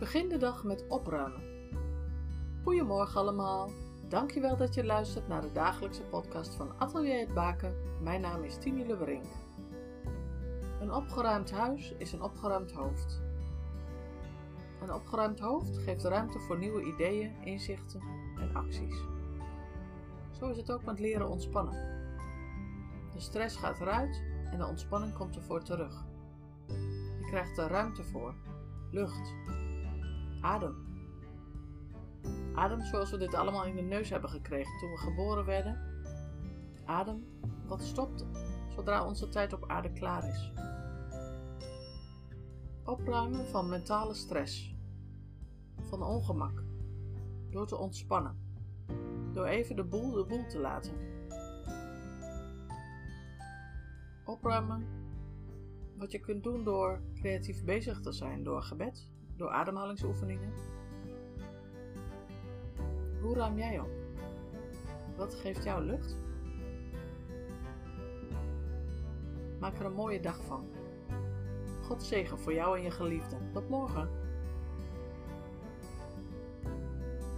Begin de dag met opruimen. Goedemorgen allemaal. Dankjewel dat je luistert naar de dagelijkse podcast van Atelier het Baken. Mijn naam is Tini Leverink. Een opgeruimd huis is een opgeruimd hoofd. Een opgeruimd hoofd geeft ruimte voor nieuwe ideeën, inzichten en acties. Zo is het ook met leren ontspannen. De stress gaat eruit en de ontspanning komt ervoor terug. Je krijgt er ruimte voor, lucht, adem. Adem zoals we dit allemaal in de neus hebben gekregen toen we geboren werden. Adem wat stopt zodra onze tijd op aarde klaar is. Opruimen van mentale stress, van ongemak, door te ontspannen, door even de boel de boel te laten. Opruimen wat je kunt doen door creatief bezig te zijn, door gebed, door ademhalingsoefeningen. Hoe ruim jij op? Wat geeft jou lucht? Maak er een mooie dag van. God zegen voor jou en je geliefden. Tot morgen.